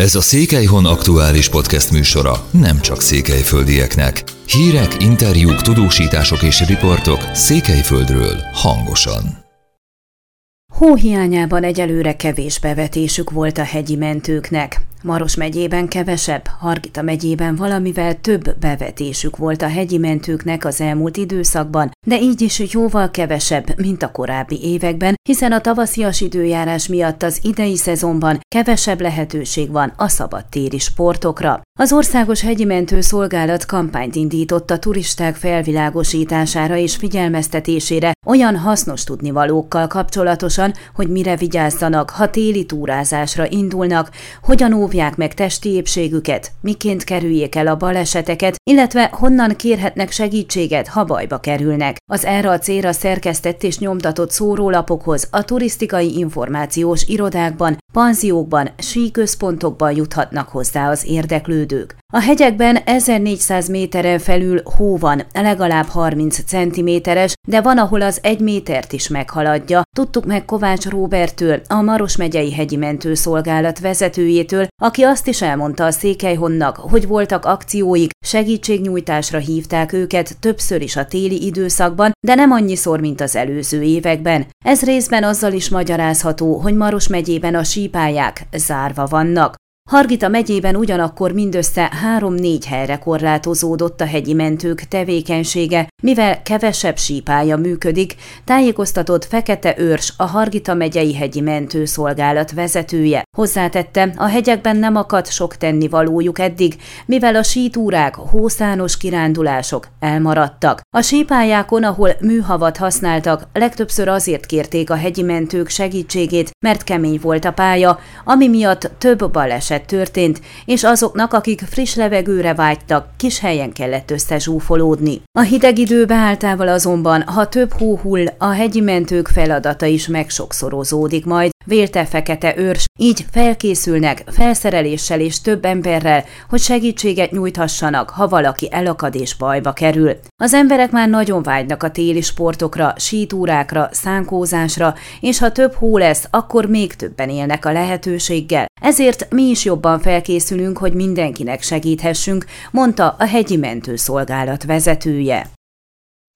Ez a Székelyhon aktuális podcast műsora nem csak székelyföldieknek. Hírek, interjúk, tudósítások és riportok Székelyföldről hangosan. Hó hiányában egyelőre kevés bevetésük volt a hegyi mentőknek. Maros megyében kevesebb, Hargita megyében valamivel több bevetésük volt a hegyi mentőknek az elmúlt időszakban, de így is jóval kevesebb, mint a korábbi években, hiszen a tavaszias időjárás miatt az idei szezonban kevesebb lehetőség van a szabadtéri sportokra. Az Országos Hegyi Mentő Szolgálat kampányt indított a turisták felvilágosítására és figyelmeztetésére olyan hasznos tudnivalókkal kapcsolatosan, hogy mire vigyázzanak, ha téli túrázásra indulnak, hogyan óvják meg testi épségüket, miként kerüljék el a baleseteket, illetve honnan kérhetnek segítséget, ha bajba kerülnek. Az erre a célra szerkesztett és nyomtatott szórólapokhoz a turisztikai információs irodákban, panziókban, síközpontokban juthatnak hozzá az érdeklődők. A hegyekben 1400 méteren felül hó van, legalább 30 centiméteres, de van, ahol az egy métert is meghaladja. Tudtuk meg Kovács Róbertől, a Maros megyei hegyi mentőszolgálat vezetőjétől, aki azt is elmondta a Székelyhonnak, hogy voltak akcióik, segítségnyújtásra hívták őket többször is a téli időszakban, de nem annyiszor, mint az előző években. Ez részben azzal is magyarázható, hogy Maros megyében a sípályák zárva vannak. Hargita megyében ugyanakkor mindössze három-négy helyre korlátozódott a hegyi mentők tevékenysége, mivel kevesebb sípája működik, tájékoztatott Fekete Őrs, a Hargita megyei hegyi mentőszolgálat vezetője. Hozzátette, a hegyekben nem akadt sok tennivalójuk eddig, mivel a sítúrák, hószános kirándulások elmaradtak. A sípályákon, ahol műhavat használtak, legtöbbször azért kérték a hegyi mentők segítségét, mert kemény volt a pálya, ami miatt több baleset baleset történt, és azoknak, akik friss levegőre vágytak, kis helyen kellett összezsúfolódni. A hideg idő beálltával azonban, ha több hó hull, a hegyi mentők feladata is megsokszorozódik majd, vélte Fekete Őrs, így felkészülnek felszereléssel és több emberrel, hogy segítséget nyújthassanak, ha valaki elakad és bajba kerül. Az emberek már nagyon vágynak a téli sportokra, sítúrákra, szánkózásra, és ha több hó lesz, akkor még többen élnek a lehetőséggel. Ezért mi is jobban felkészülünk, hogy mindenkinek segíthessünk, mondta a hegyi mentőszolgálat vezetője.